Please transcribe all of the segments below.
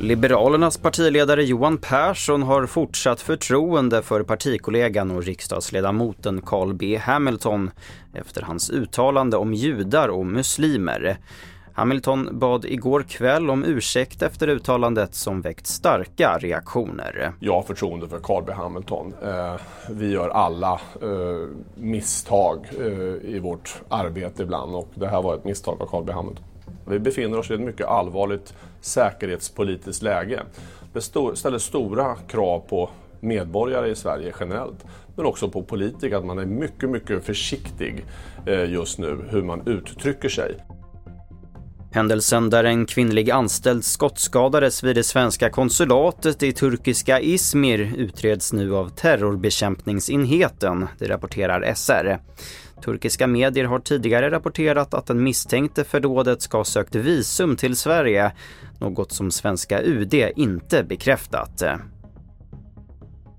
Liberalernas partiledare Johan Persson har fortsatt förtroende för partikollegan och riksdagsledamoten Carl B Hamilton efter hans uttalande om judar och muslimer. Hamilton bad igår kväll om ursäkt efter uttalandet som väckt starka reaktioner. Jag har förtroende för Carl B Hamilton. Eh, vi gör alla eh, misstag eh, i vårt arbete ibland och det här var ett misstag av Carl B Hamilton. Vi befinner oss i ett mycket allvarligt säkerhetspolitiskt läge. Det ställer stora krav på medborgare i Sverige generellt, men också på politiker att man är mycket, mycket försiktig just nu hur man uttrycker sig. Händelsen där en kvinnlig anställd skottskadades vid det svenska konsulatet i turkiska Izmir utreds nu av terrorbekämpningsenheten, det rapporterar SR. Turkiska medier har tidigare rapporterat att den misstänkte för dådet ska ha sökt visum till Sverige, något som svenska UD inte bekräftat.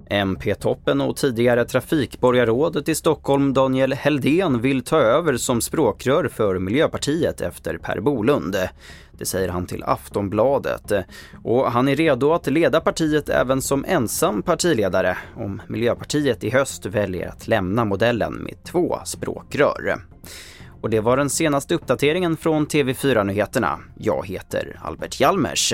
MP-toppen och tidigare trafikborgarrådet i Stockholm Daniel Heldén vill ta över som språkrör för Miljöpartiet efter Per Bolund. Det säger han till Aftonbladet. Och han är redo att leda partiet även som ensam partiledare om Miljöpartiet i höst väljer att lämna modellen med två språkrör. Och det var den senaste uppdateringen från TV4 Nyheterna. Jag heter Albert Hjalmers.